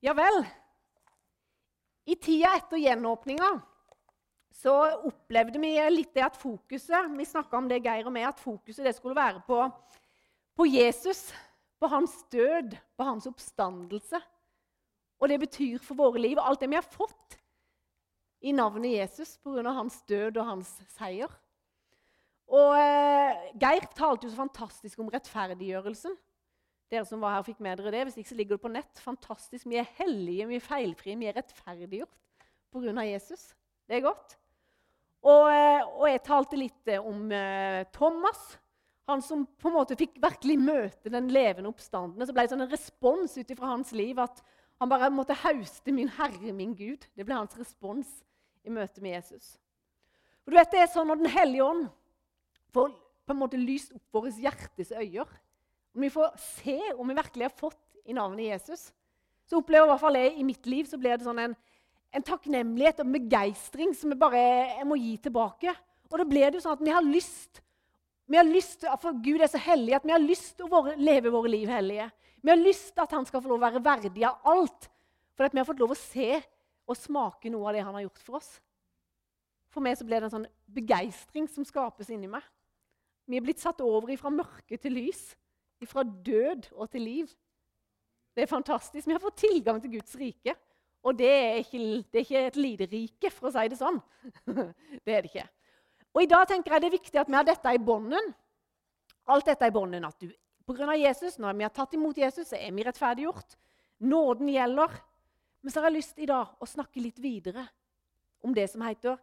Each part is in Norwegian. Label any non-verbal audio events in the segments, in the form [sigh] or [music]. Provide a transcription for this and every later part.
Ja vel. I tida etter gjenåpninga så opplevde vi litt det at fokuset Vi snakka om det, Geir og meg, at fokuset det skulle være på, på Jesus, på hans død, på hans oppstandelse. Og det betyr for våre liv, alt det vi har fått i navnet Jesus pga. hans død og hans seier. Og eh, Geir talte jo så fantastisk om rettferdiggjørelsen. Dere som var her, fikk med dere det. Hvis ikke så ligger det på nett. Fantastisk. Vi er hellige, vi er feilfrie, vi er rettferdiggjort pga. Jesus. Det er godt. Og, eh, og, jeg talte litt eh, om eh, Thomas. Han som på en måte fikk virkelig møte den levende oppstanden. Så ble det sånn en respons ut fra hans liv at han bare måtte hauste 'min Herre, min Gud'. Det ble hans respons i møte med Jesus. Og du vet, Det er sånn når Den hellige ånd får på en måte lyst opp våre hjertes øyer Om vi får se om vi virkelig har fått i navnet Jesus, så opplever i hvert fall jeg i mitt liv så blir det sånn en, en takknemlighet og begeistring som jeg bare jeg må gi tilbake. Og da blir det jo sånn at vi har lyst vi har lyst, For Gud er så hellig at vi har lyst til å leve våre liv hellige. Vi har lyst til at han skal få lov å være verdig av alt. For vi har fått lov å se og smake noe av det han har gjort for oss. For meg så ble det en sånn begeistring som skapes inni meg. Vi er blitt satt over fra mørke til lys, fra død og til liv. Det er fantastisk. Vi har fått tilgang til Guds rike. Og det er ikke, det er ikke et lite rike, for å si det sånn. [laughs] det er det ikke. Og I dag tenker jeg det er viktig at vi har dette i bånden. Alt dette i bånden. At du pga. Jesus, når vi har tatt imot Jesus, så er vi rettferdiggjort. Nåden gjelder. Men så har jeg lyst i dag å snakke litt videre om det som heter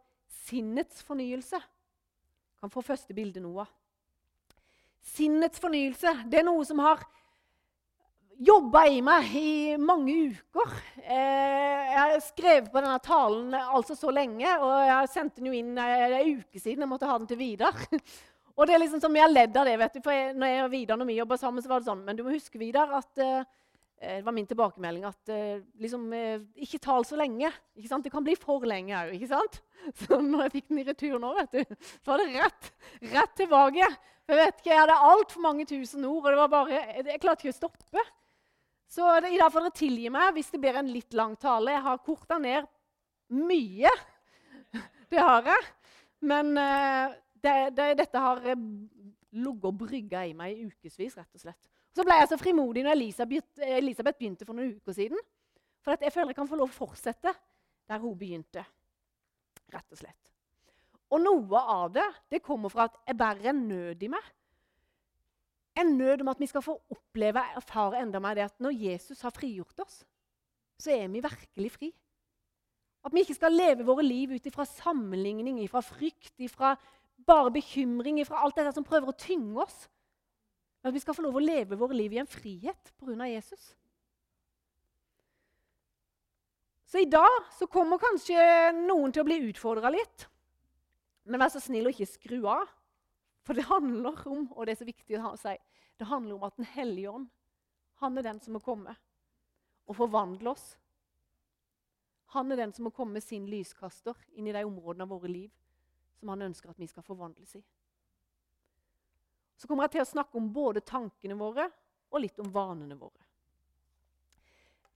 sinnets fornyelse. Kan få første bilde, Noah. Sinnets fornyelse det er noe som har jobba i meg i mange uker. Eh, jeg har skrevet på denne talen altså så lenge, og jeg sendte den jo inn en uke siden. Jeg måtte ha den til Vidar. [laughs] Og det er liksom som jeg har ledd av det. vet du, for jeg, når jeg og Vidar når vi jobba sammen, så var det sånn Men du må huske, Vidar, at uh, det var min tilbakemelding at uh, liksom, uh, ikke tal så lenge. Det kan bli for lenge òg. [laughs] Så når jeg fikk den i retur nå, du, så var det rett, rett tilbake. Jeg vet ikke, jeg hadde altfor mange tusen ord, og det var bare, jeg klarte ikke å stoppe. Så i dag får dere tilgi meg hvis det blir en litt lang tale. Jeg har korta ned mye. [laughs] Det har jeg. Men det, det, dette har eh, ligget og brygga i meg i ukevis. rett og slett. Så ble jeg så frimodig når Elisabeth, Elisabeth begynte for noen uker siden. For jeg føler jeg kan få lov å fortsette der hun begynte. Rett og slett. Og noe av det det kommer fra at jeg bærer en nød i meg. En nød om at vi skal få oppleve erfare enda mer det at når Jesus har frigjort oss, så er vi virkelig fri. At vi ikke skal leve våre liv ut ifra sammenligning, ifra frykt, ifra bare bekymring fra alt dette som prøver å tynge oss. At vi skal få lov å leve våre liv i en frihet pga. Jesus. Så i dag så kommer kanskje noen til å bli utfordra litt. Men vær så snill å ikke skru av. For det handler om og det er så viktig å si, det handler om at Den hellige ånd han er den som må komme og forvandle oss. Han er den som må komme med sin lyskaster inn i de områdene av våre liv som han ønsker at vi skal forvandles i. Så kommer jeg til å snakke om både tankene våre og litt om vanene våre.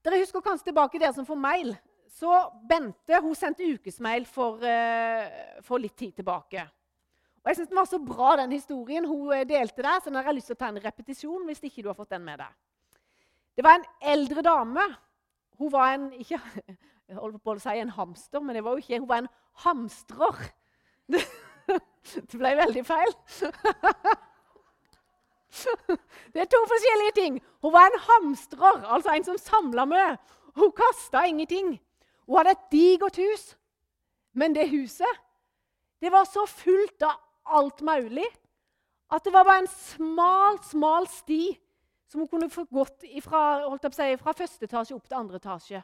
Dere husker kanskje tilbake dere som får mail. Så Bente hun sendte ukesmail for, uh, for litt tid tilbake. Og jeg synes Den var så bra, den historien hun eh, delte der, så den har jeg lyst til å ta en repetisjon. hvis ikke du har fått den med deg. Det var en eldre dame. Hun var en ikke, jeg holdt på å si en hamster, men det var jo ikke, hun var en hamstrer. [laughs] Det ble veldig feil. [laughs] [laughs] Det er to forskjellige ting. Hun var en hamstrer, altså en som samla mye. Hun kasta ingenting. Hun hadde et digert hus. Men det huset det var så fullt av alt mulig at det var bare en smal, smal sti som hun kunne få gått ifra, si, fra første etasje opp til andre etasje.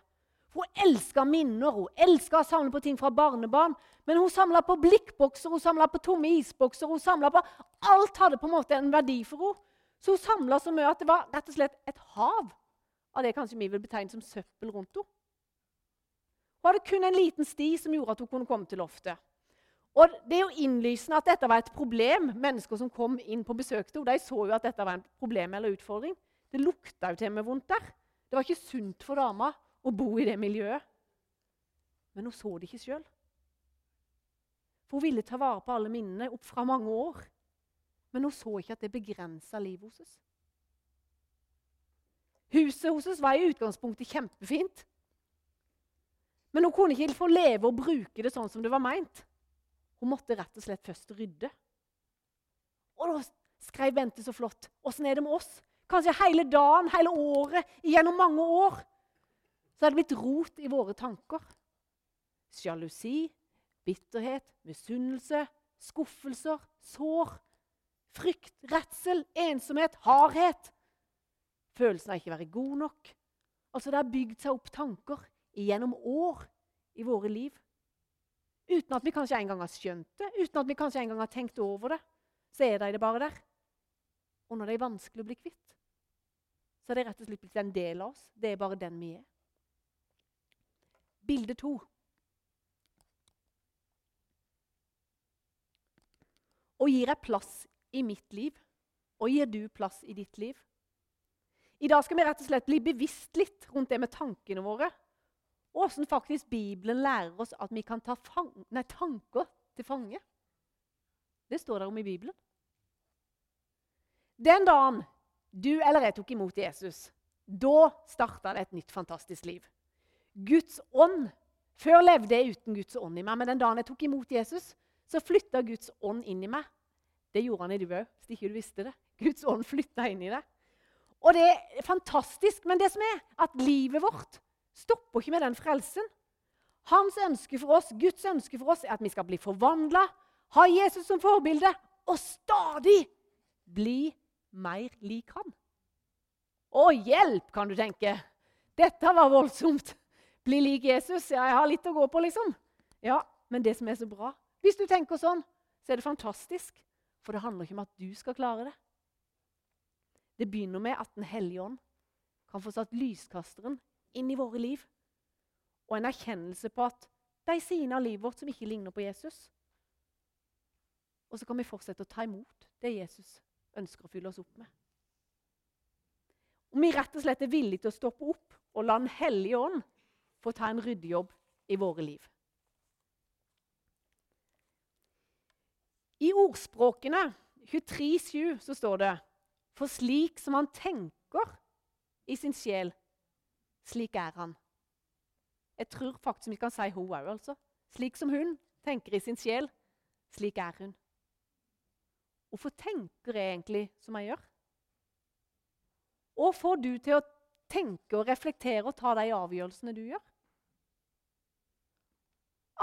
Hun elska minner, hun elska å samle på ting fra barnebarn. Men hun samla på blikkbokser, hun samla på tomme isbokser. hun samla på Alt hadde på en måte en verdi for henne. Så hun samla så mye at det var rett og slett et hav av det kanskje vi vil betegne som søppel rundt henne. Hun hadde kun en liten sti som gjorde at hun kunne komme til loftet. Og Det er jo innlysende at dette var et problem. Mennesker som kom inn på besøk til henne, de så jo at dette var en problem eller utfordring. Det lukta jo til med vondt der. Det var ikke sunt for dama å bo i det miljøet. Men hun så det ikke sjøl. For hun ville ta vare på alle minnene opp fra mange år. Men hun så ikke at det begrensa livet hennes. Huset hennes var i utgangspunktet kjempefint. Men hun kunne ikke få leve og bruke det sånn som det var meint. Hun måtte rett og slett først rydde. Og da skrev Bente så flott. Åssen er det med oss? Kanskje hele dagen, hele året, gjennom mange år. Så er det blitt rot i våre tanker. Sjalusi, bitterhet, misunnelse, skuffelser, sår. Frykt, redsel, ensomhet, hardhet. Følelsen av ikke å være god nok. Altså Det har bygd seg opp tanker gjennom år i våre liv. Uten at vi kanskje engang har skjønt det, uten at vi kanskje engang har tenkt over det. Så er de det bare der. Og når det er vanskelig å bli kvitt, så er det rett og slett blitt en del av oss. Det er bare den vi er. Bilde to. Og gir jeg plass i mitt liv, og gir du plass i ditt liv? I dag skal vi rett og slett bli bevisst litt rundt det med tankene våre. Og åssen faktisk Bibelen lærer oss at vi kan ta nei, tanker til fange. Det står der om i Bibelen. Den dagen du eller jeg tok imot Jesus, da starta det et nytt, fantastisk liv. Guds ånd. Før levde jeg uten Guds ånd i meg, men den dagen jeg tok imot Jesus, så flytta Guds ånd inn i meg. Det gjorde han i du òg, hvis ikke du visste det. Guds ånd flytta inn i deg. Og det er fantastisk, men det som er, at livet vårt stopper ikke med den frelsen. Hans ønske for oss, Guds ønske for oss er at vi skal bli forvandla, ha Jesus som forbilde og stadig bli mer lik han. Å, hjelp, kan du tenke. Dette var voldsomt. Bli lik Jesus. Ja, jeg har litt å gå på, liksom. Ja, men det som er så bra Hvis du tenker sånn, så er det fantastisk. For det handler ikke om at du skal klare det. Det begynner med at Den hellige ånd kan få satt lyskasteren inn i våre liv. Og en erkjennelse på at de sidene av livet vårt som ikke ligner på Jesus. Og så kan vi fortsette å ta imot det Jesus ønsker å fylle oss opp med. Om vi rett og slett er villige til å stoppe opp og la Den hellige ånd få ta en ryddejobb i våre liv. I ordspråkene 23,7 så står det For slik som han tenker i sin sjel, slik er han. Jeg tror faktisk vi kan si hun òg, altså. Slik som hun tenker i sin sjel, slik er hun. Hvorfor tenker jeg egentlig som jeg gjør? Og får du til å tenke og reflektere og ta de avgjørelsene du gjør?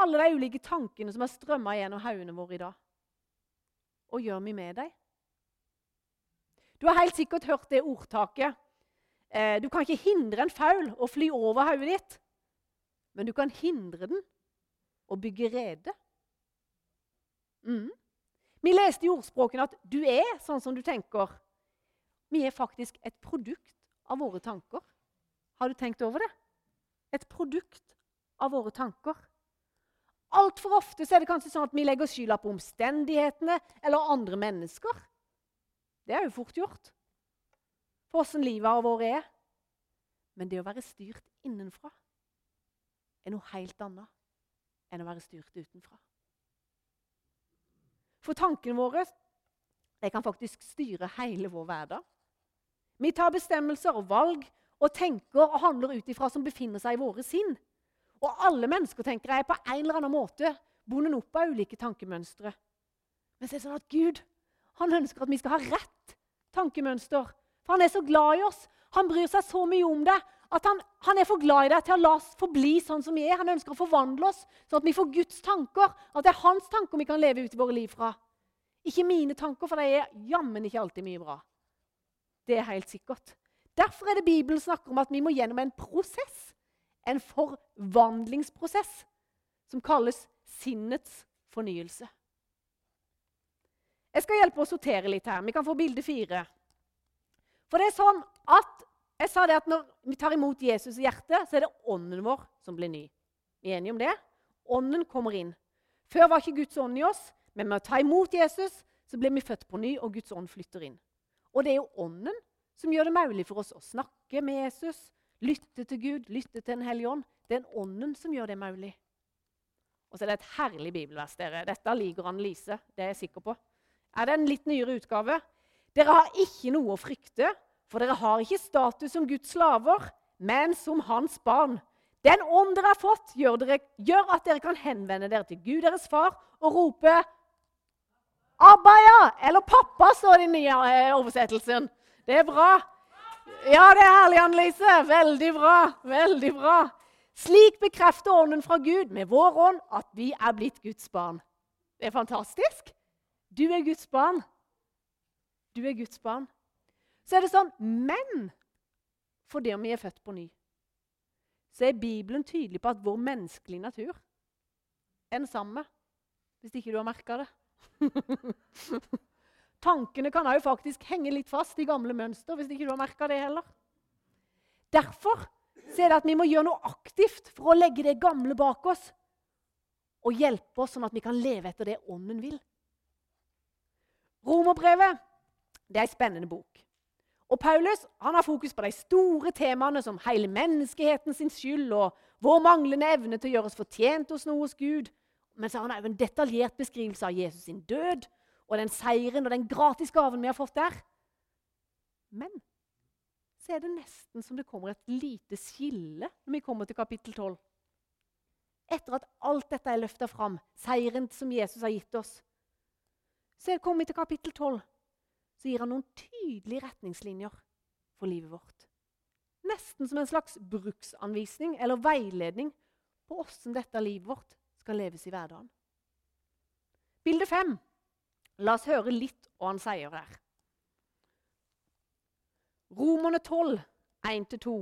Alle de ulike tankene som har strømma gjennom haugene våre i dag. Og gjør vi med dem? Du har helt sikkert hørt det ordtaket. Eh, du kan ikke hindre en faul å fly over hodet ditt, men du kan hindre den å bygge rede. Mm. Vi leste i ordspråkene at du er sånn som du tenker. Vi er faktisk et produkt av våre tanker. Har du tenkt over det? Et produkt av våre tanker. Altfor ofte er det kanskje sånn at vi legger skylda på omstendighetene eller andre mennesker. Det er jo fort gjort for åssen livet vårt er. Men det å være styrt innenfra er noe helt annet enn å være styrt utenfra. For tankene våre kan faktisk styre hele vår hverdag. Vi tar bestemmelser og valg og tenker og handler ut ifra som befinner seg i våre sinn. Og alle mennesker tenker jeg på en eller annen måte bundet opp av ulike tankemønstre. Men så er det sånn at Gud han ønsker at vi skal ha rett tankemønster. For han er så glad i oss. Han bryr seg så mye om det at han, han er for glad i deg til å la oss forbli sånn som vi er. Han ønsker å forvandle oss, sånn at vi får Guds tanker. At det er hans tanker vi kan leve ut i våre liv fra. Ikke mine tanker, for de er jammen ikke alltid mye bra. Det er helt sikkert. Derfor er det Bibelen snakker om at vi må gjennom en prosess. En forvandlingsprosess som kalles sinnets fornyelse. Jeg skal hjelpe å sortere litt her. Vi kan få bilde fire. For det er sånn at jeg sa det at Når vi tar imot Jesus i hjertet, så er det ånden vår som blir ny. Vi er enige om det? Ånden kommer inn. Før var ikke Guds ånd i oss, men med å ta imot Jesus så blir vi født på ny, og Guds ånd flytter inn. Og det er jo Ånden som gjør det mulig for oss å snakke med Jesus, lytte til Gud, lytte til Den hellige ånd. Det er Ånden som gjør det mulig. Og så er det et herlig bibelvers. dere. Dette liker Annelise. Det er jeg sikker på. Er det en litt nyere utgave? Dere har ikke noe å frykte, for dere har ikke status som Guds slaver, men som hans barn. Den ånd dere har fått, gjør, dere, gjør, at dere kan henvende dere til Gud deres far og rope Abba, ja! Eller pappa, står det i den nye eh, oversettelsen. Det er bra. Ja, det er herlig, Annelise. Veldig bra. Veldig bra. Slik bekrefter Ånden fra Gud med vår ånd at vi er blitt Guds barn. Det er fantastisk. Du er Guds barn. Du er Guds barn. Så er det sånn Men fordi vi er født på ny, så er Bibelen tydelig på at vår menneskelige natur er den samme. Hvis ikke du har merka det. [laughs] Tankene kan òg faktisk henge litt fast i gamle mønster. hvis ikke du har merka det heller. Derfor er det at vi må gjøre noe aktivt for å legge det gamle bak oss og hjelpe oss sånn at vi kan leve etter det Ånden vil. Romerbrevet det er en spennende bok. Og Paulus han har fokus på de store temaene som hele menneskeheten sin skyld og vår manglende evne til å gjøre oss fortjent hos noe hos Gud. Men så har han òg en detaljert beskrivelse av Jesus sin død og den seieren og den gratis gaven vi har fått der. Men så er det nesten som det kommer et lite skille når vi kommer til kapittel 12. Etter at alt dette er løfta fram, seieren som Jesus har gitt oss, så kommer vi til kapittel 12. Så gir han noen tydelige retningslinjer for livet vårt. Nesten som en slags bruksanvisning eller veiledning på åssen dette livet vårt skal leves i hverdagen. Bilde fem. La oss høre litt hva han sier der. Romerne 12, 1-2.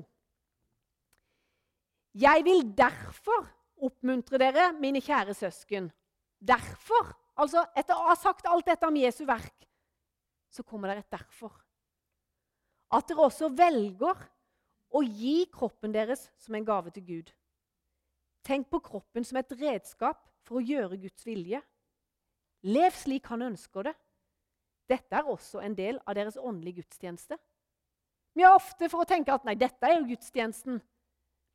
Jeg vil derfor oppmuntre dere, mine kjære søsken. Derfor, altså etter å ha sagt alt dette om Jesu verk, så kommer det et derfor. At dere også velger å gi kroppen deres som en gave til Gud. Tenk på kroppen som et redskap for å gjøre Guds vilje. Lev slik han ønsker det. Dette er også en del av deres åndelige gudstjeneste. Vi er ofte for å tenke at nei, dette er jo gudstjenesten.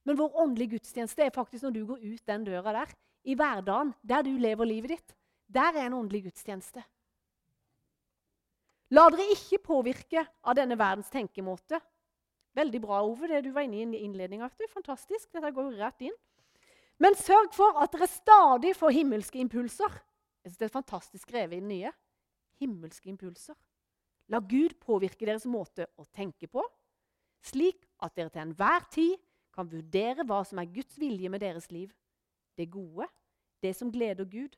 Men vår åndelige gudstjeneste er faktisk når du går ut den døra der, i hverdagen, der du lever livet ditt. Der er en åndelig gudstjeneste. La dere ikke påvirke av denne verdens tenkemåte. Veldig bra, Ove, det du var inne i innledninga. Fantastisk. Dette går jo rett inn. Men sørg for at dere stadig får himmelske impulser. Jeg synes Det er fantastisk skrevet i den nye. Himmelske impulser. La Gud påvirke deres måte å tenke på, slik at dere til enhver tid kan vurdere hva som er Guds vilje med deres liv. Det gode, det som gleder Gud,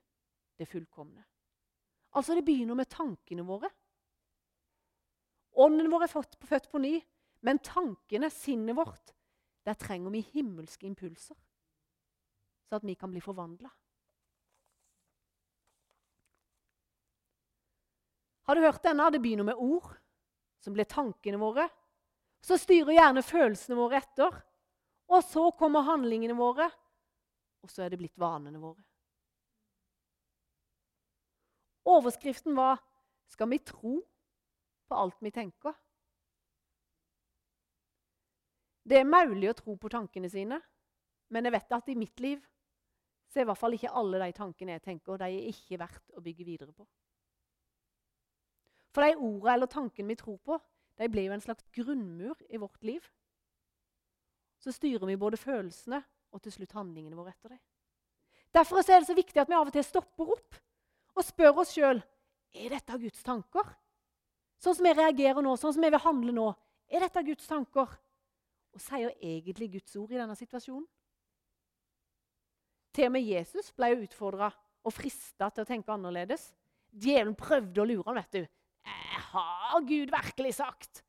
det fullkomne. Altså, det begynner med tankene våre. Ånden vår er født på ny, men tankene, sinnet vårt, der trenger vi himmelske impulser, så at vi kan bli forvandla. Har du hørt denne? Det begynner med ord, som blir tankene våre. Så styrer gjerne følelsene våre etter. Og så kommer handlingene våre, og så er det blitt vanene våre. Overskriften var 'Skal vi tro på alt vi tenker'? Det er mulig å tro på tankene sine, men jeg vet at i mitt liv så er i hvert fall ikke alle de tankene jeg tenker, de er ikke verdt å bygge videre på. For de ordene eller tankene vi tror på, de blir jo en slags grunnmur i vårt liv. Så styrer vi både følelsene og til slutt handlingene våre etter dem. Derfor er det så viktig at vi av og til stopper opp og spør oss sjøl er dette Guds tanker. Sånn som vi reagerer nå, sånn som vi vil handle nå. Er dette Guds tanker? Og sier egentlig Guds ord i denne situasjonen? Til og med Jesus ble utfordra og frista til å tenke annerledes. Djevelen prøvde å lure ham, vet du. Har Gud virkelig sagt?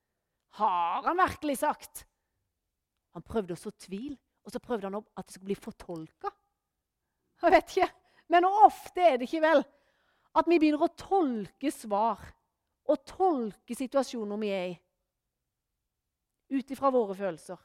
Har han virkelig sagt? Han prøvde å så tvil, og så prøvde han at det skulle bli fortolka. Jeg vet ikke, Men ofte er det ikke vel at vi begynner å tolke svar og tolke situasjoner vi er i, ut ifra våre følelser.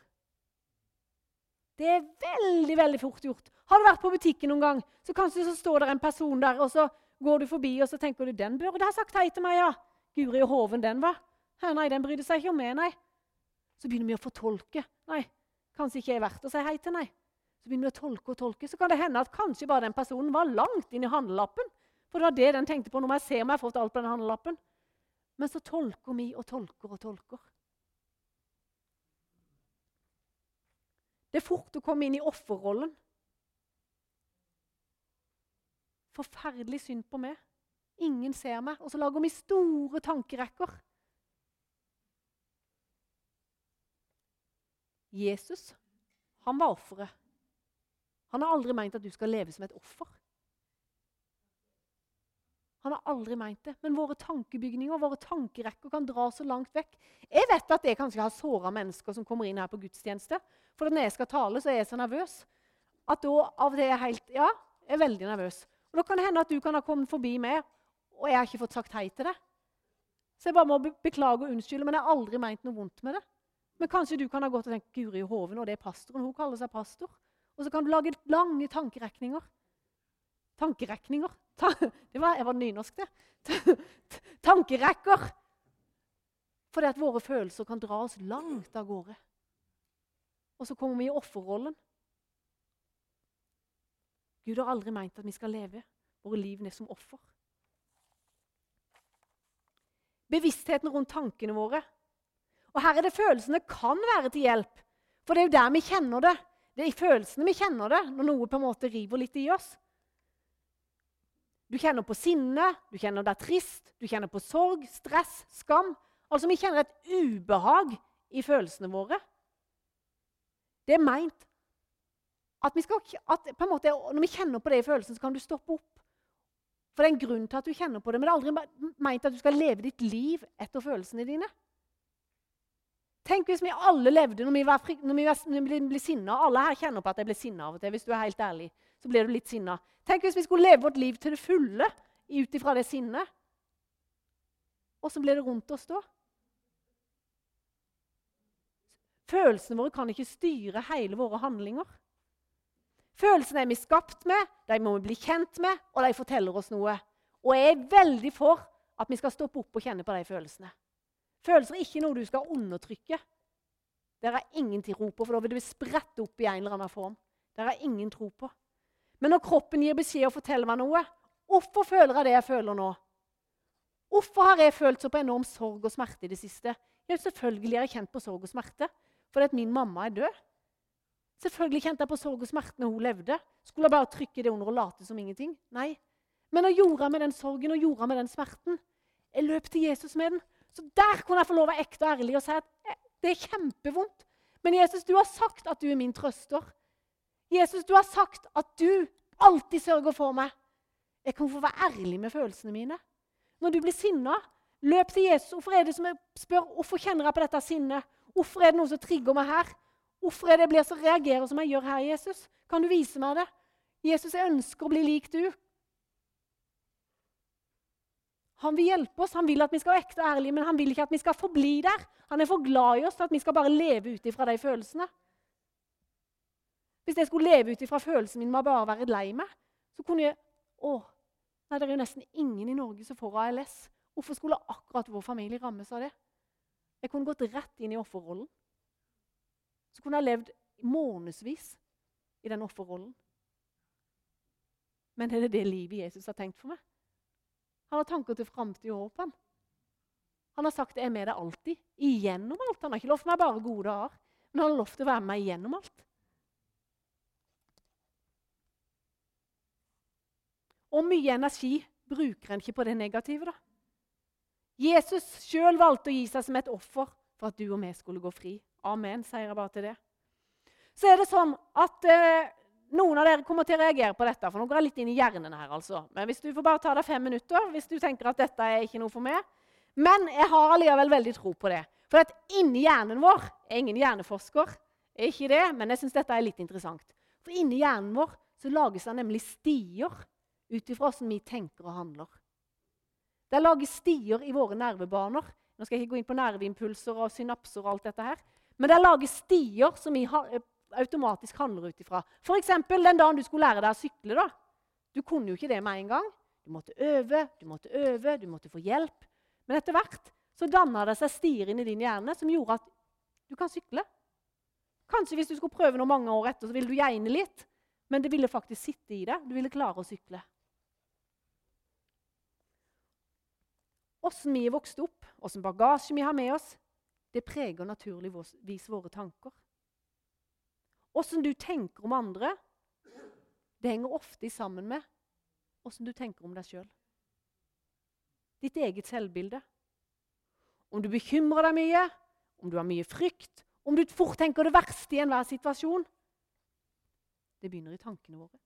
Det er veldig veldig fort gjort. Har du vært på butikken noen gang, så kanskje så står det en person der, og så går du forbi og så tenker du, 'Den burde ha sagt hei til meg', ja. Guri og hoven den var. Nei, den brydde seg ikke om meg, nei. Så begynner vi å fortolke. Nei, kanskje ikke er verdt å si hei til, nei. Så begynner vi å tolke og tolke. Så kan det hende at kanskje bare den personen var langt inn i handlelappen. For det var det den tenkte på. Nå må jeg se om jeg har fått alt på den handlelappen. Men så tolker vi og tolker og tolker. Det er fort å komme inn i offerrollen. Forferdelig synd på meg. Ingen ser meg. Og så lager vi store tankerekker. Jesus, han var offeret. Han har aldri meint at du skal leve som et offer. Han har aldri meint det. Men våre tankebygninger våre tankerekker kan dra så langt vekk. Jeg vet at jeg kanskje har såra mennesker som kommer inn her på gudstjeneste. For når jeg skal tale, så er jeg så nervøs at da av til er helt Ja, jeg er veldig nervøs. Og Da kan det hende at du kan ha kommet forbi meg, og jeg har ikke fått sagt hei til det. Så jeg bare må beklage og unnskylde, men jeg har aldri meint noe vondt med det. Men kanskje du kan ha gått og tenkt Guri Hoven, og det er pastoren. Hun kaller seg pastor. Og så kan du lage lange tankerekninger. Tankerekninger. Ta, [laughs] det var, jeg var nynorsk, det. [laughs] Tankerekker. Fordi at våre følelser kan dra oss langt av gårde. Og så kommer vi i offerrollen. Gud har aldri meint at vi skal leve våre liv ned som offer. Bevisstheten rundt tankene våre. Og her er det følelsene kan være til hjelp. For det er jo der vi kjenner det. Det er i følelsene vi kjenner det, når noe på en måte river litt i oss. Du kjenner på sinne, du kjenner deg trist, du kjenner på sorg, stress, skam. Altså Vi kjenner et ubehag i følelsene våre. Det er meint at, vi skal, at måte, når vi kjenner på det i følelsen, så kan du stoppe opp. For det er en grunn til at du kjenner på det, men det er aldri meint at du skal leve ditt liv etter følelsene dine. Tenk hvis vi alle levde når vi, var, når vi, var, når vi ble sinna. Alle her kjenner på at jeg blir sinna av og til. hvis du er helt ærlig. så blir du litt sinna. Tenk hvis vi skulle leve vårt liv til det fulle ut ifra det sinnet. Åssen blir det rundt oss da? Følelsene våre kan ikke styre hele våre handlinger. Følelsene er vi skapt med, de må vi bli kjent med, og de forteller oss noe. Og jeg er veldig for at vi skal stoppe opp og kjenne på de følelsene. Følelser er ikke noe du skal undertrykke. Det er ingen ingen tro på, for da vil det sprette opp i en eller annen form. Det er ingen tro på. Men når kroppen gir beskjed og forteller meg noe, hvorfor føler jeg det jeg føler nå? Hvorfor har jeg følt så på enorm sorg og smerte i det siste? Ja, selvfølgelig har jeg kjent på sorg og smerte, fordi at min mamma er død. Selvfølgelig kjente jeg på sorg og smerte når hun levde. Skulle jeg bare trykke det under og late som ingenting? Nei. Men hva gjorde jeg med den sorgen og gjorde jeg med den smerten? Jeg løp til Jesus med den. Så der kunne jeg få lov å være ekte og ærlig og si at eh, det er kjempevondt. Men Jesus, du har sagt at du er min trøster. Jesus, du har sagt at du alltid sørger for meg. Jeg kan få være ærlig med følelsene mine. Når du blir sinna, løp til Jesus. Hvorfor er det som jeg spør, hvorfor kjenner jeg på dette sinnet? Hvorfor er det noe som trigger meg her? Hvorfor er det jeg blir så reagerer som jeg gjør her, Jesus? Kan du vise meg det? Jesus, jeg ønsker å bli lik du. Han vil hjelpe oss, han vil at vi skal være ekte og ærlige, men han vil ikke at vi skal forbli der. Han er for glad i oss til at vi skal bare leve ut ifra de følelsene. Hvis jeg skulle leve ut ifra følelsen min med å bare være lei meg, så kunne jeg Å, nei, det er jo nesten ingen i Norge som får ALS. Hvorfor skulle akkurat vår familie rammes av det? Jeg kunne gått rett inn i offerrollen. Så kunne jeg levd månedsvis i den offerrollen. Men er det det livet Jesus har tenkt for meg? Han har tanker til framtid og håp. Han. han har sagt 'jeg er med deg alltid'. Igjennom alt. Han har ikke lovt meg bare gode dager, men han har lovt å være med meg igjennom alt. Og mye energi bruker en ikke på det negative. da. Jesus sjøl valgte å gi seg som et offer for at du og vi skulle gå fri. Amen, sier jeg bare til det. Så er det sånn at eh, noen av dere kommer til å reagere på dette, for nå går jeg litt inn i hjernen her. altså. Men hvis du får bare ta deg fem minutter hvis du tenker at dette er ikke noe for meg. Men jeg har allikevel veldig tro på det. For at inni hjernen vår er ingen hjerneforsker, er ikke det, men jeg syns dette er litt interessant. For inni hjernen vår så lages det nemlig stier ut ifra hvordan vi tenker og handler. Det lages stier i våre nervebaner. Nå skal jeg ikke gå inn på nerveimpulser og synapser og alt dette her. Men det lages stier som vi automatisk handler ut ifra. F.eks. den dagen du skulle lære deg å sykle. da. Du kunne jo ikke det med en gang. Du måtte øve, du måtte øve, du måtte få hjelp. Men etter hvert så danna det seg stier inn i din hjerne som gjorde at du kan sykle. Kanskje hvis du skulle prøve noe mange år etter, så ville du geine litt. Men det ville faktisk sitte i det. Du ville klare å sykle. Åssen vi er vokst opp, åssen bagasje vi har med oss, det preger naturligvis våre tanker. Åssen du tenker om andre, det henger ofte sammen med åssen du tenker om deg sjøl. Ditt eget selvbilde. Om du bekymrer deg mye, om du har mye frykt, om du fort tenker det verste i enhver situasjon Det begynner i tankene våre.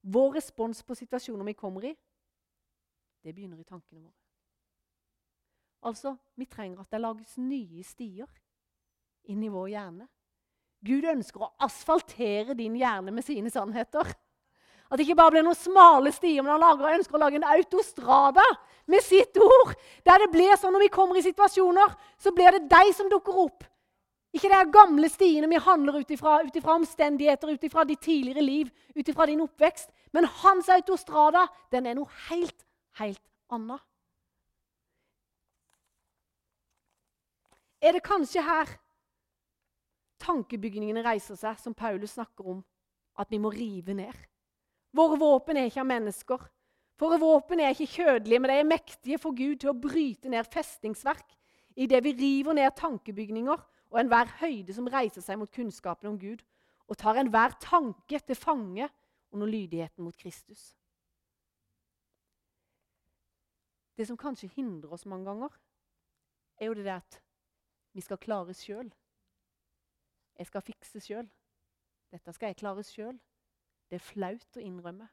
Vår respons på situasjoner vi kommer i, det begynner i tankene våre. Altså, vi trenger at det lages nye stier inn i vår hjerne. Gud ønsker å asfaltere din hjerne med sine sannheter. At det ikke bare blir noen smale stier, men han lager, ønsker å lage en autostrada med sitt ord. Der det blir sånn når vi kommer i situasjoner, så blir det deg som dukker opp. Ikke de gamle stiene vi handler ut ifra, omstendigheter, ut ifra ditt tidligere liv, ut ifra din oppvekst. Men hans autostrada, den er noe helt, helt annet. Er det kanskje her tankebygningene reiser seg, som Paulus snakker om, at vi må rive ned? Våre våpen er ikke av mennesker. Våre våpen er ikke kjødelige, men de er mektige for Gud til å bryte ned festingsverk idet vi river ned tankebygninger og enhver høyde som reiser seg mot kunnskapen om Gud, og tar enhver tanke til fange under lydigheten mot Kristus. Det som kanskje hindrer oss mange ganger, er jo det der at vi skal klare sjøl. Jeg skal fikse sjøl. Dette skal jeg klare sjøl. Det er flaut å innrømme.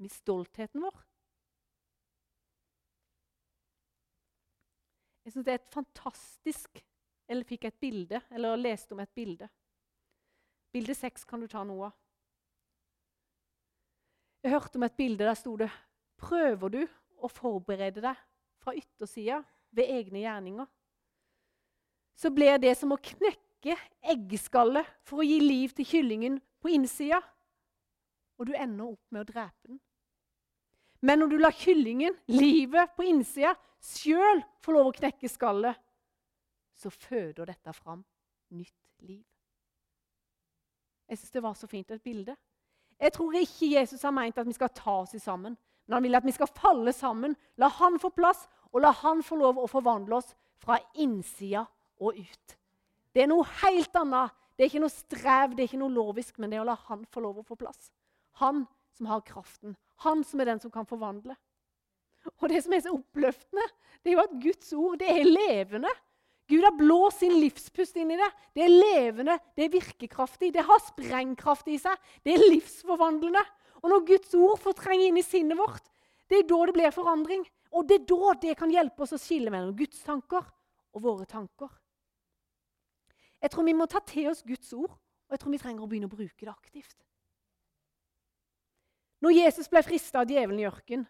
Med stoltheten vår. Jeg syns det er et fantastisk Eller fikk et bilde, eller leste om et bilde. Bilde seks kan du ta noe av. Jeg hørte om et bilde der sto det Prøver du å forberede deg fra yttersida ved egne gjerninger, så blir det som å knekke eggeskallet for å gi liv til kyllingen på innsida, og du ender opp med å drepe den. Men når du lar kyllingen, livet på innsida, sjøl få lov å knekke skallet, så føder dette fram nytt liv. Jeg syns det var så fint et bilde. Jeg tror ikke Jesus har meint at vi skal ta oss sammen, men han vil at vi skal falle sammen. La han få plass, og la han få lov å forvandle oss fra innsida og ut. Det er noe helt annet det er ikke noe strev, det er ikke noe lovisk, men det er å la han få lov å få plass. Han som har kraften. Han som er den som kan forvandle. Og det som er så oppløftende, det er jo at Guds ord det er levende. Gud har blåst sin livspust inn i det. Det er levende, det er virkekraftig, det har sprengkraft i seg. Det er livsforvandlende. Og når Guds ord får trenge inn i sinnet vårt, det er da det blir forandring. Og det er da det kan hjelpe oss å skille mellom Guds tanker og våre tanker. Jeg tror vi må ta til oss Guds ord, og jeg tror vi trenger å begynne å bruke det aktivt. Når Jesus ble frista av djevelen i ørkenen,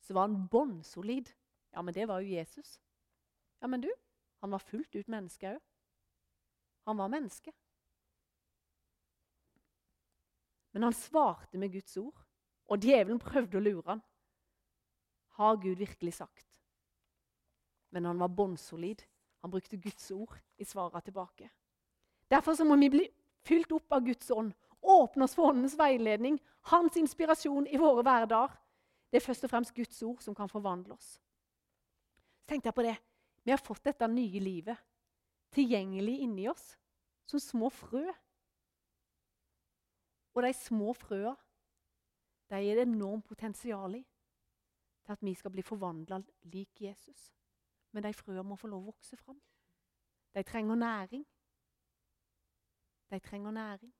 så var han bånnsolid. Ja, men det var jo Jesus. Ja, men du, han var fullt ut menneske òg. Han var menneske. Men han svarte med Guds ord, og djevelen prøvde å lure han. Har Gud virkelig sagt? Men han var bånnsolid. Han brukte Guds ord i svarene tilbake. Derfor må vi bli fylt opp av Guds ånd. Åpne oss for åndens veiledning, hans inspirasjon i våre hverdager. Det er først og fremst Guds ord som kan forvandle oss. Så tenkte jeg på det. Vi har fått dette nye livet tilgjengelig inni oss som små frø. Og de små frøa de er det enormt potensial i til at vi skal bli forvandla lik Jesus. Men de frøa må få lov å vokse fram. De trenger næring. De trenger næring.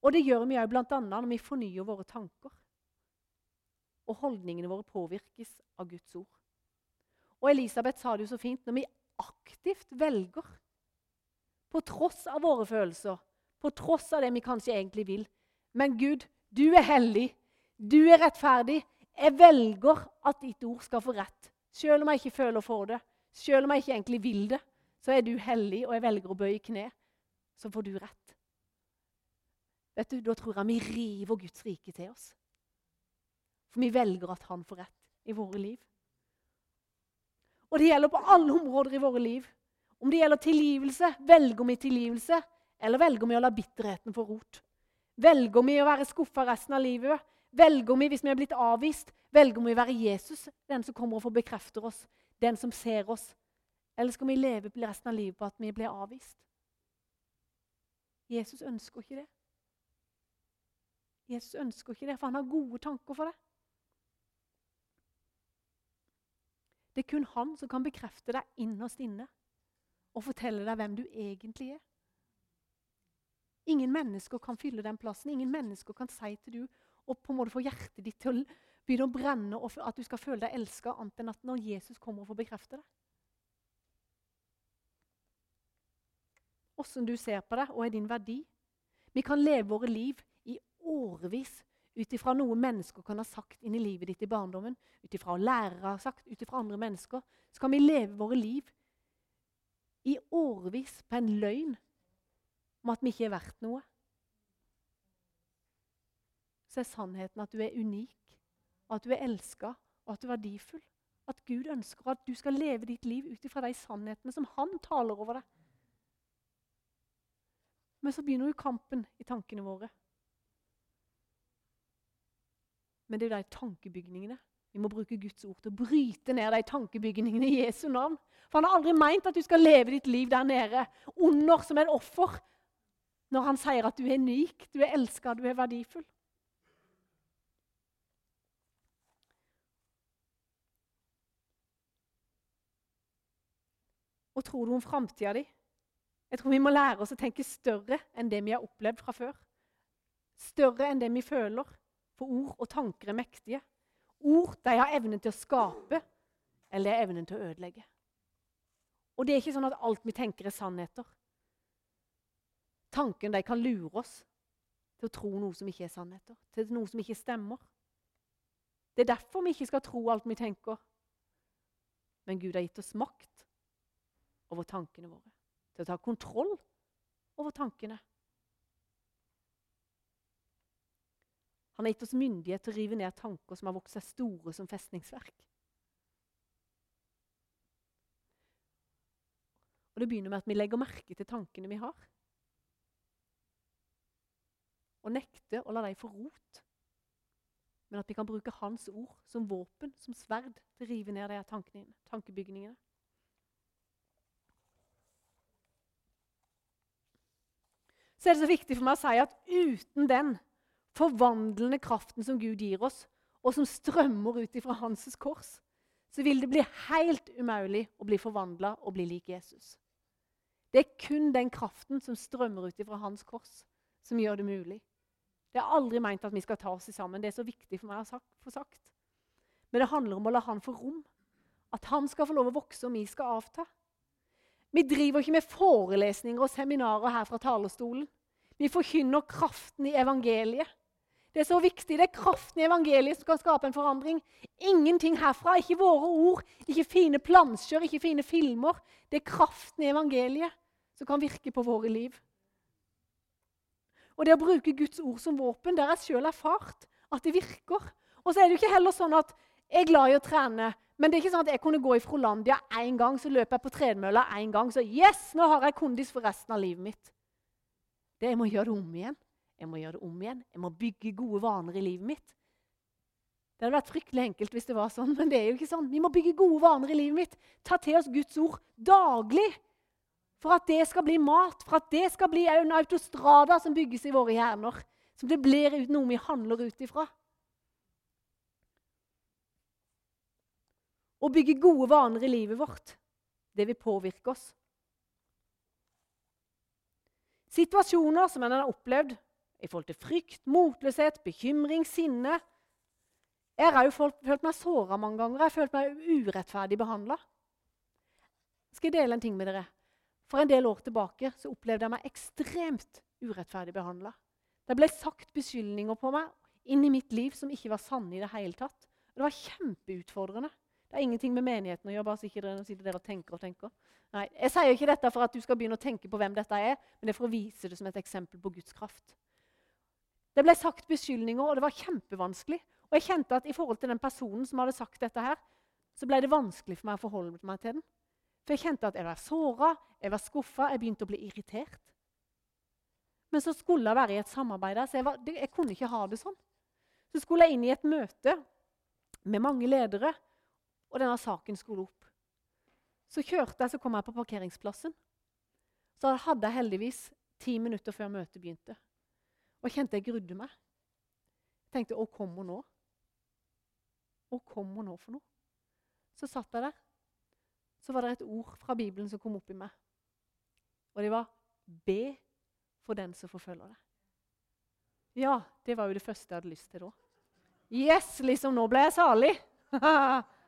Og det gjør vi òg bl.a. når vi fornyer våre tanker. Og holdningene våre påvirkes av Guds ord. Og Elisabeth sa det jo så fint når vi aktivt velger, på tross av våre følelser, på tross av det vi kanskje egentlig vil Men Gud, du er hellig, du er rettferdig. Jeg velger at ditt ord skal få rett. Selv om jeg ikke føler for det, selv om jeg ikke egentlig vil det, så er du hellig, og jeg velger å bøye kne. Så får du rett. Vet du, Da tror jeg vi river Guds rike til oss. For vi velger at han får rett i våre liv. Og det gjelder på alle områder i våre liv. Om det gjelder tilgivelse, velger vi tilgivelse, eller velger vi å la bitterheten få rot? Velger vi å være skuffa resten av livet? Velger vi, hvis vi er blitt avvist, velger vi å være Jesus, den som kommer og får bekrefter oss, den som ser oss? Eller skal vi leve resten av livet på at vi blir avvist? Jesus ønsker ikke det. Jesus ønsker ikke det, for han har gode tanker for det. Det er kun han som kan bekrefte deg innerst inne og fortelle deg hvem du egentlig er. Ingen mennesker kan fylle den plassen. Ingen mennesker kan si til du og på en måte få hjertet ditt til å begynne å brenne, og at du skal føle deg elska, annet enn at når Jesus kommer og får bekrefte det. Åssen du ser på det, og er din verdi. Vi kan leve våre liv i årevis ut ifra noe mennesker kan ha sagt inn i livet ditt i barndommen, ut ifra lærere har sagt, ut ifra andre mennesker. Så kan vi leve våre liv i årevis på en løgn om at vi ikke er verdt noe. Så er sannheten at du er unik, at du er elska, og at du er verdifull. At Gud ønsker at du skal leve ditt liv ut ifra de sannhetene som Han taler over deg. Men så begynner jo kampen i tankene våre. Men det er jo de tankebygningene. Vi må bruke Guds ord til å bryte ned de tankebygningene i Jesu navn. For han har aldri meint at du skal leve ditt liv der nede, under som et offer, når han sier at du er unik, du er elska, du er verdifull. Og tror du om framtida di? Jeg tror vi må lære oss å tenke større enn det vi har opplevd fra før. Større enn det vi føler. For ord og tanker er mektige. Ord de har evnen til å skape, eller evnen til å ødelegge. Og det er ikke sånn at alt vi tenker, er sannheter. Tanken de kan lure oss til å tro noe som ikke er sannheter, til noe som ikke stemmer. Det er derfor vi ikke skal tro alt vi tenker. Men Gud har gitt oss makt over tankene våre, til å ta kontroll over tankene. Han har gitt oss myndighet til å rive ned tanker som har vokst seg store som festningsverk. Og Det begynner med at vi legger merke til tankene vi har og nekter å la dem få rot. Men at vi kan bruke hans ord som våpen, som sverd, til å rive ned de tankebygningene. Så er det så viktig for meg å si at uten den forvandlende kraften som Gud gir oss, og som strømmer ut ifra hans kors, så vil det bli helt umulig å bli forvandla og bli lik Jesus. Det er kun den kraften som strømmer ut ifra hans kors, som gjør det mulig. Det er aldri meint at vi skal ta oss sammen. Det er så viktig for meg å få sagt. Men det handler om å la han få rom. At han skal få lov å vokse, og vi skal avta. Vi driver ikke med forelesninger og seminarer her fra talerstolen. Vi forkynner kraften i evangeliet. Det er så viktig. Det er kraften i evangeliet som skal skape en forandring. Ingenting herfra. Ikke våre ord, ikke fine plansjer, ikke fine filmer. Det er kraften i evangeliet som kan virke på våre liv. Og det å bruke Guds ord som våpen, der jeg sjøl erfart at det virker. Og så er det jo ikke heller sånn at jeg er glad i å trene. Men det er ikke sånn at jeg kunne gå i Frolandia én gang, så løper jeg på tredemølla én gang. Så yes, nå har jeg kondis for resten av livet mitt. Det Jeg må gjøre det om igjen. Jeg må gjøre det om igjen. Jeg må bygge gode vaner i livet mitt. Det hadde vært fryktelig enkelt hvis det var sånn, men det er jo ikke sånn. Vi må bygge gode vaner i livet mitt. Ta til oss Guds ord daglig. For at det skal bli mat, for at det skal bli en autostrada som bygges i våre hjerner. Som det blir noe vi handler ut ifra. Å bygge gode vaner i livet vårt, det vil påvirke oss. Situasjoner som en har opplevd i forhold til frykt, motløshet, bekymring, sinne Jeg har jo følt meg såra mange ganger. Jeg har følt meg urettferdig behandla. Skal dele en ting med dere? For en del år tilbake så opplevde jeg meg ekstremt urettferdig behandla. Det ble sagt beskyldninger på meg inn i mitt liv som ikke var sanne i det hele tatt. det var kjempeutfordrende. Det har ingenting med menigheten å gjøre. bare så ikke dere sitter der og tenker og tenker. Nei, Jeg sier ikke dette for at du skal begynne å tenke på hvem dette er, men det er for å vise det som et eksempel på Guds kraft. Det ble sagt beskyldninger, og det var kjempevanskelig. Og jeg kjente at i forhold til den personen som hadde sagt dette her, så ble det vanskelig for meg å forholde meg til den. For jeg kjente at jeg var såra, jeg var skuffa, jeg begynte å bli irritert. Men så skulle jeg være i et samarbeid der, så jeg, var, jeg kunne ikke ha det sånn. Så skulle jeg inn i et møte med mange ledere, og denne saken skulle opp. Så kjørte jeg, så kom jeg på parkeringsplassen. Så hadde jeg heldigvis ti minutter før møtet begynte. Og jeg kjente jeg grudde meg. Jeg tenkte 'Å, kommer nå?' Å, kommer nå for noe? Så satt jeg der. Så var det et ord fra Bibelen som kom opp i meg. Og det var 'be for den som forfølger deg'. Ja, det var jo det første jeg hadde lyst til da. Yes, liksom, nå ble jeg salig. [laughs]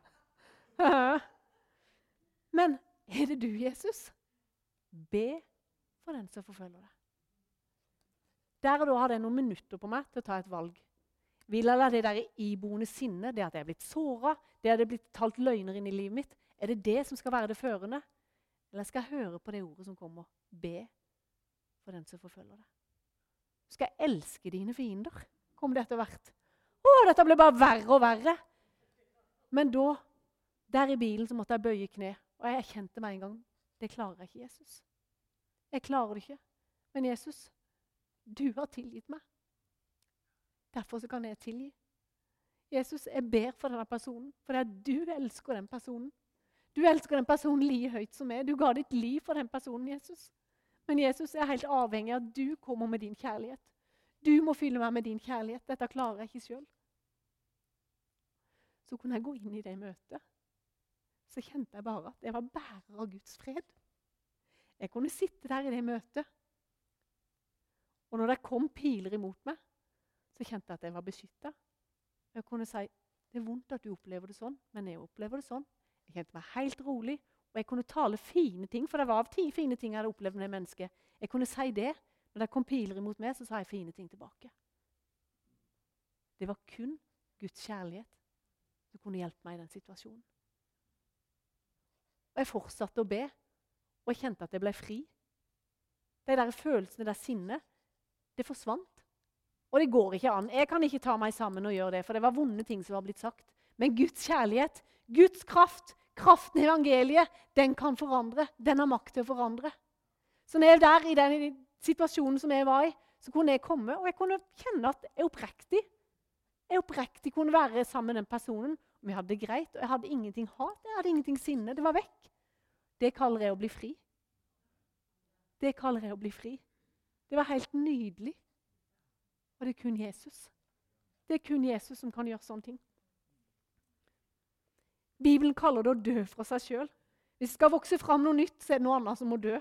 [laughs] Men er det du, Jesus? Be for den som forfølger deg. Der og da hadde jeg noen minutter på meg til å ta et valg. Vil jeg la det der iboende sinnet, det at jeg er blitt såra, det at det er blitt talt løgner inn i livet mitt, er det det som skal være det førende? Eller skal jeg høre på det ordet som kommer? Be for den som forfølger deg. Skal jeg elske dine fiender? Kommer det etter hvert? Å, dette ble bare verre og verre. Men da, der i bilen, så måtte jeg bøye kne. Og jeg kjente meg en gang det klarer jeg ikke, Jesus. Jeg klarer det ikke. Men Jesus, du har tilgitt meg. Derfor kan jeg tilgi. Jesus, jeg ber for denne personen, for det er du elsker den personen. Du elsker den personen like høyt som meg. Du ga ditt liv for den personen, Jesus. Men Jesus er helt avhengig av at du kommer med din kjærlighet. Du må fylle meg med din kjærlighet. Dette klarer jeg ikke sjøl. Så kunne jeg gå inn i det møtet. Så kjente jeg bare at jeg var bærer av Guds fred. Jeg kunne sitte der i det møtet og når det kom piler imot meg, så kjente jeg at jeg var beskytta. Jeg kunne si det er vondt at du opplever det sånn, men jeg opplever det sånn. Jeg kjente meg helt rolig, og jeg kunne tale fine ting, for det var av ti fine ting jeg hadde opplevd med det mennesket. Jeg kunne si det. Når det kom piler imot meg, så sa jeg fine ting tilbake. Det var kun Guds kjærlighet som kunne hjelpe meg i den situasjonen. Og Jeg fortsatte å be, og jeg kjente at jeg ble fri. De der følelsene, det sinnet, det forsvant. Og det går ikke an. Jeg kan ikke ta meg sammen og gjøre det, for det var vonde ting som var blitt sagt. Men Guds kjærlighet, Guds kraft, kraften i evangeliet, den kan forandre. Den har makt til å forandre. Så når jeg er der i den situasjonen som jeg var i, så kunne jeg komme og jeg kunne kjenne at jeg oppriktig jeg oppriktig kunne være sammen med den personen. Vi hadde det greit, og jeg hadde ingenting hat, jeg hadde ingenting sinne. Det var vekk. Det kaller jeg å bli fri. Det kaller jeg å bli fri. Det var helt nydelig. Og det er kun Jesus. Det er kun Jesus som kan gjøre sånne ting. Bibelen kaller det å dø fra seg sjøl. Hvis det skal vokse fram noe nytt, så er det noe annet som må dø.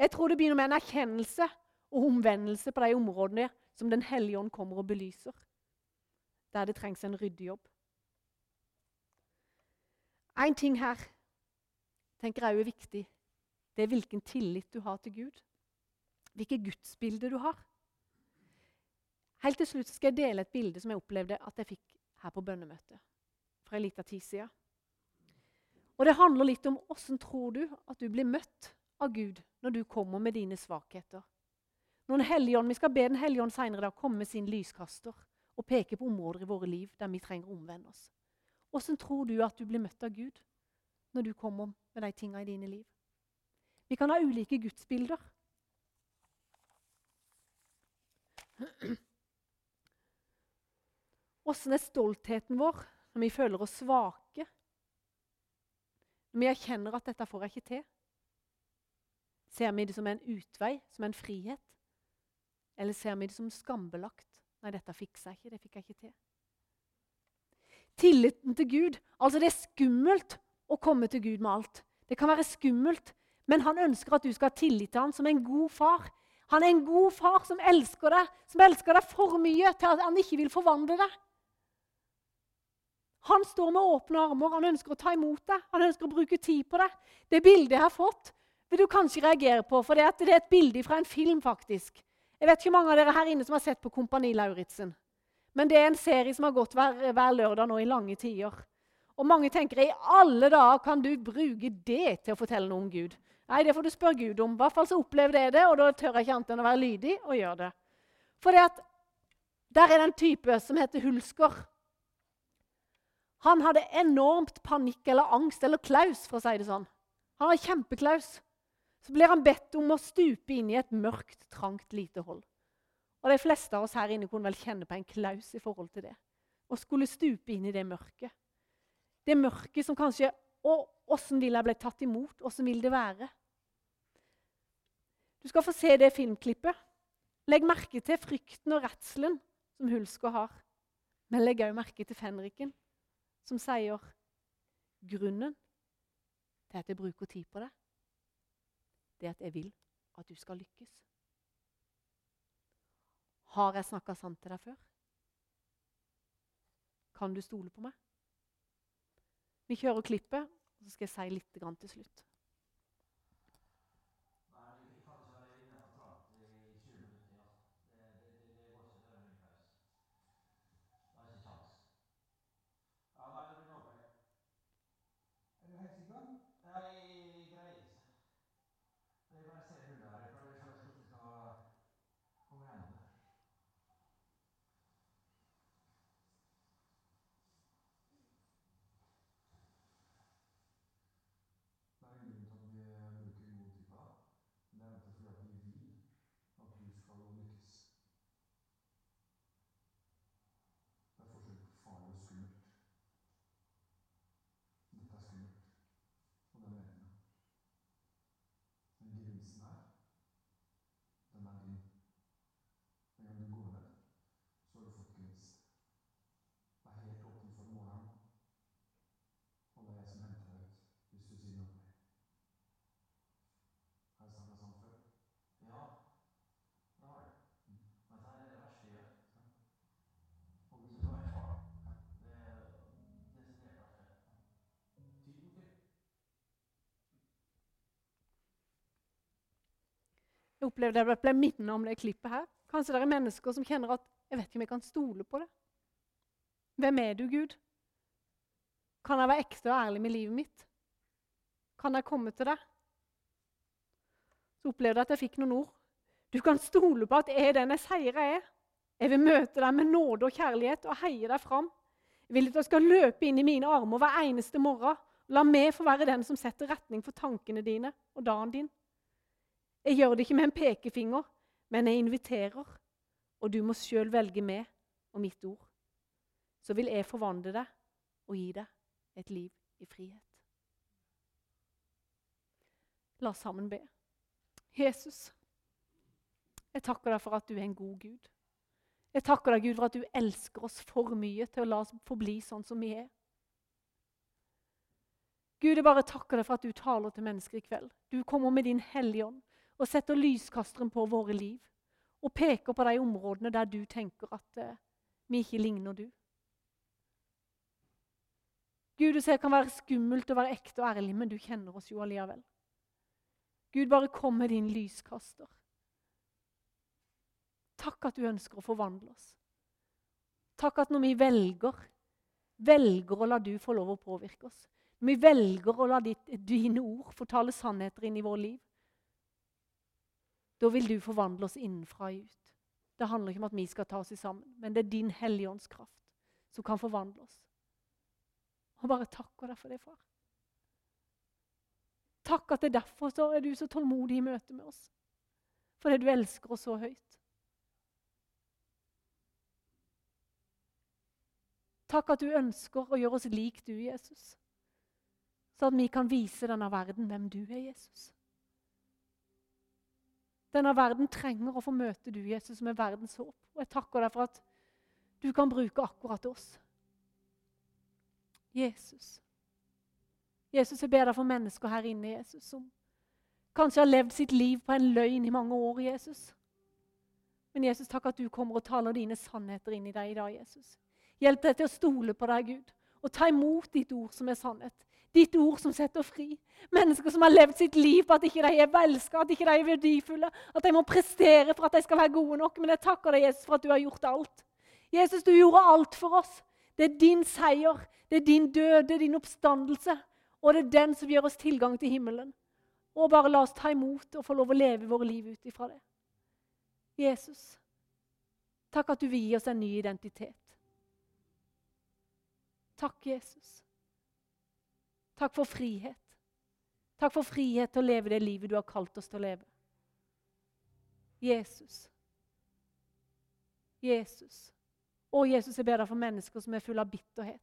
Jeg tror det begynner med en erkjennelse og omvendelse på de områdene som Den hellige ånd kommer og belyser. Der det trengs en ryddejobb. Én ting her tenker jeg er viktig. Det er hvilken tillit du har til Gud hvilket gudsbilde du har. Helt til slutt skal jeg dele et bilde som jeg opplevde at jeg fikk her på bønnemøtet. for en liten tid siden. Og Det handler litt om åssen tror du at du blir møtt av Gud når du kommer med dine svakheter. Noen Helligånd, Vi skal be Den hellige ånd senere komme med sin lyskaster og peke på områder i våre liv der vi trenger å omvende oss. Åssen tror du at du blir møtt av Gud når du kommer med de tingene i dine liv? Vi kan ha ulike gudsbilder. Åssen er stoltheten vår når vi føler oss svake? Når vi erkjenner at 'dette får jeg ikke til'? Ser vi det som en utvei, som en frihet? Eller ser vi det som skambelagt? 'Nei, dette fikser jeg ikke. Det fikk jeg ikke til.' Tilliten til Gud. Altså, det er skummelt å komme til Gud med alt. Det kan være skummelt, men han ønsker at du skal ha tillit til ham som en god far. Han er en god far som elsker deg, som elsker deg for mye til at han ikke vil forvandle deg. Han står med åpne armer, han ønsker å ta imot deg, han ønsker å bruke tid på deg. Det bildet jeg har fått, vil du kanskje reagere på, for det er et bilde fra en film. faktisk. Jeg vet ikke hvor mange av dere her inne som har sett på Kompani Lauritzen. Men det er en serie som har gått hver, hver lørdag nå i lange tider. Og mange tenker i alle dager kan du bruke det til å fortelle noe om Gud. Nei, det får du spørre Gud om. I hvert fall så opplevde jeg det, og da tør jeg ikke annet enn å være lydig og gjøre det. For det at der er det en type som heter Hulsker. Han hadde enormt panikk eller angst eller klaus, for å si det sånn. Han hadde kjempeklaus. Så blir han bedt om å stupe inn i et mørkt, trangt lite hold. Og De fleste av oss her inne kunne vel kjenne på en klaus i forhold til det. Å skulle stupe inn i det mørket. Det mørket som kanskje Å, åssen vil jeg bli tatt imot? Åssen vil det være? Du skal få se det filmklippet. Legg merke til frykten og redselen som Hulsker har. Men legg òg merke til fenriken, som sier grunnen til at jeg bruker tid på det, det er at jeg vil at du skal lykkes. Har jeg snakka sant til deg før? Kan du stole på meg? Vi kjører klippet, og så skal jeg si litt til slutt. Jeg opplevde at jeg ble minnet om det klippet her. Kanskje det er mennesker som kjenner at 'jeg vet ikke om jeg kan stole på det'. Hvem er du, Gud? Kan jeg være ekte og ærlig med livet mitt? Kan jeg komme til deg? Så opplevde jeg at jeg fikk noen ord. Du kan stole på at jeg er den jeg sier jeg er. Jeg vil møte deg med nåde og kjærlighet og heie deg fram. Jeg vil at du skal løpe inn i mine armer hver eneste morgen. La meg få være den som setter retning for tankene dine og dagen din. Jeg gjør det ikke med en pekefinger, men jeg inviterer. Og du må sjøl velge meg og mitt ord. Så vil jeg forvandle deg og gi deg et liv i frihet. La oss sammen be. Jesus, jeg takker deg for at du er en god Gud. Jeg takker deg, Gud, for at du elsker oss for mye til å la oss forbli sånn som vi er. Gud, jeg bare takker deg for at du taler til mennesker i kveld. Du kommer med din Hellige Ånd og setter lyskasteren på våre liv. Og peker på de områdene der du tenker at eh, vi ikke ligner du. Gud, du ser det kan være skummelt å være ekte og ærlig, men du kjenner oss jo allikevel. Gud, bare kom med din lyskaster. Takk at du ønsker å forvandle oss. Takk at når vi velger, velger å la du få lov å påvirke oss, når vi velger å la ditt, dine ord fortale sannheter inn i vårt liv, da vil du forvandle oss innenfra og ut. Det handler ikke om at vi skal ta oss sammen, men det er din Hellige Ånds kraft som kan forvandle oss. Og bare takker deg for det, far. Takk at det er derfor så er du så tålmodig i møte med oss. Fordi du elsker oss så høyt. Takk at du ønsker å gjøre oss lik du, Jesus. Så at vi kan vise denne verden hvem du er, Jesus. Denne verden trenger å få møte du, Jesus, som er verdens håp. Og jeg takker deg for at du kan bruke akkurat oss. Jesus. Jesus, jeg ber deg for mennesker her inne, Jesus, som kanskje har levd sitt liv på en løgn i mange år, Jesus. Men Jesus, takk at du kommer og taler dine sannheter inn i deg i dag, Jesus. Hjelp deg til å stole på deg, Gud, og ta imot ditt ord som er sannhet. Ditt ord som setter fri. Mennesker som har levd sitt liv på at ikke de er velska, at ikke de er verdifulle, at de må prestere for at de skal være gode nok. Men jeg takker deg, Jesus, for at du har gjort alt. Jesus, du gjorde alt for oss. Det er din seier, det er din død, det er din oppstandelse. Og det er den som gir oss tilgang til himmelen. Og bare la oss ta imot og få lov å leve våre liv ut ifra det. Jesus, takk at du vil gi oss en ny identitet. Takk, Jesus. Takk for frihet. Takk for frihet til å leve det livet du har kalt oss til å leve. Jesus. Jesus. Å, Jesus, jeg ber deg for mennesker som er fulle av bitterhet.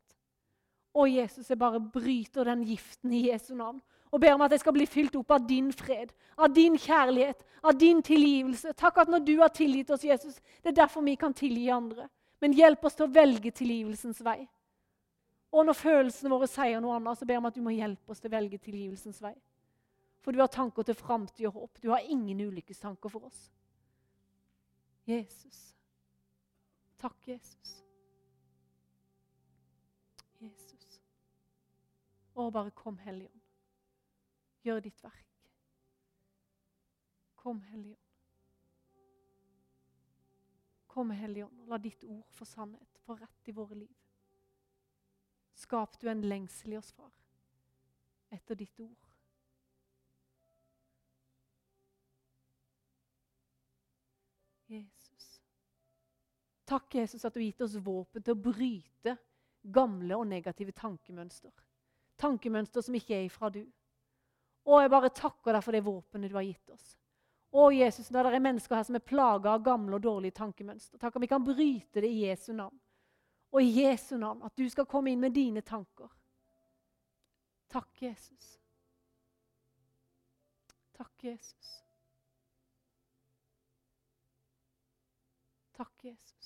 Å, Jesus, jeg bare bryter den giften i Jesu navn og ber om at jeg skal bli fylt opp av din fred, av din kjærlighet, av din tilgivelse. Takk at når du har tilgitt oss, Jesus, det er derfor vi kan tilgi andre. Men hjelp oss til å velge tilgivelsens vei. Og når følelsene våre sier noe annet, så ber jeg om at du må hjelpe oss til å velge tilgivelsens vei. For du har tanker til framtid og håp. Du har ingen ulykkestanker for oss. Jesus. Takk, Jesus. Jesus. Å, bare kom, Hellige. Gjør ditt verk. Kom, Hellige. Kom, Hellige og la ditt ord få sannhet, få rett i våre liv. Skap du en lengsel i oss, far, etter ditt ord. Jesus. Takk, Jesus, at du har gitt oss våpen til å bryte gamle og negative tankemønster. Tankemønster som ikke er ifra du. Å, jeg bare takker deg for det våpenet du har gitt oss. Å, Jesus, når det er mennesker her som er plaga av gamle og dårlige tankemønster, takk om vi kan bryte det i Jesu navn. Og i Jesu navn, at du skal komme inn med dine tanker. Takk, Jesus. Takk, Jesus. Takk, Jesus.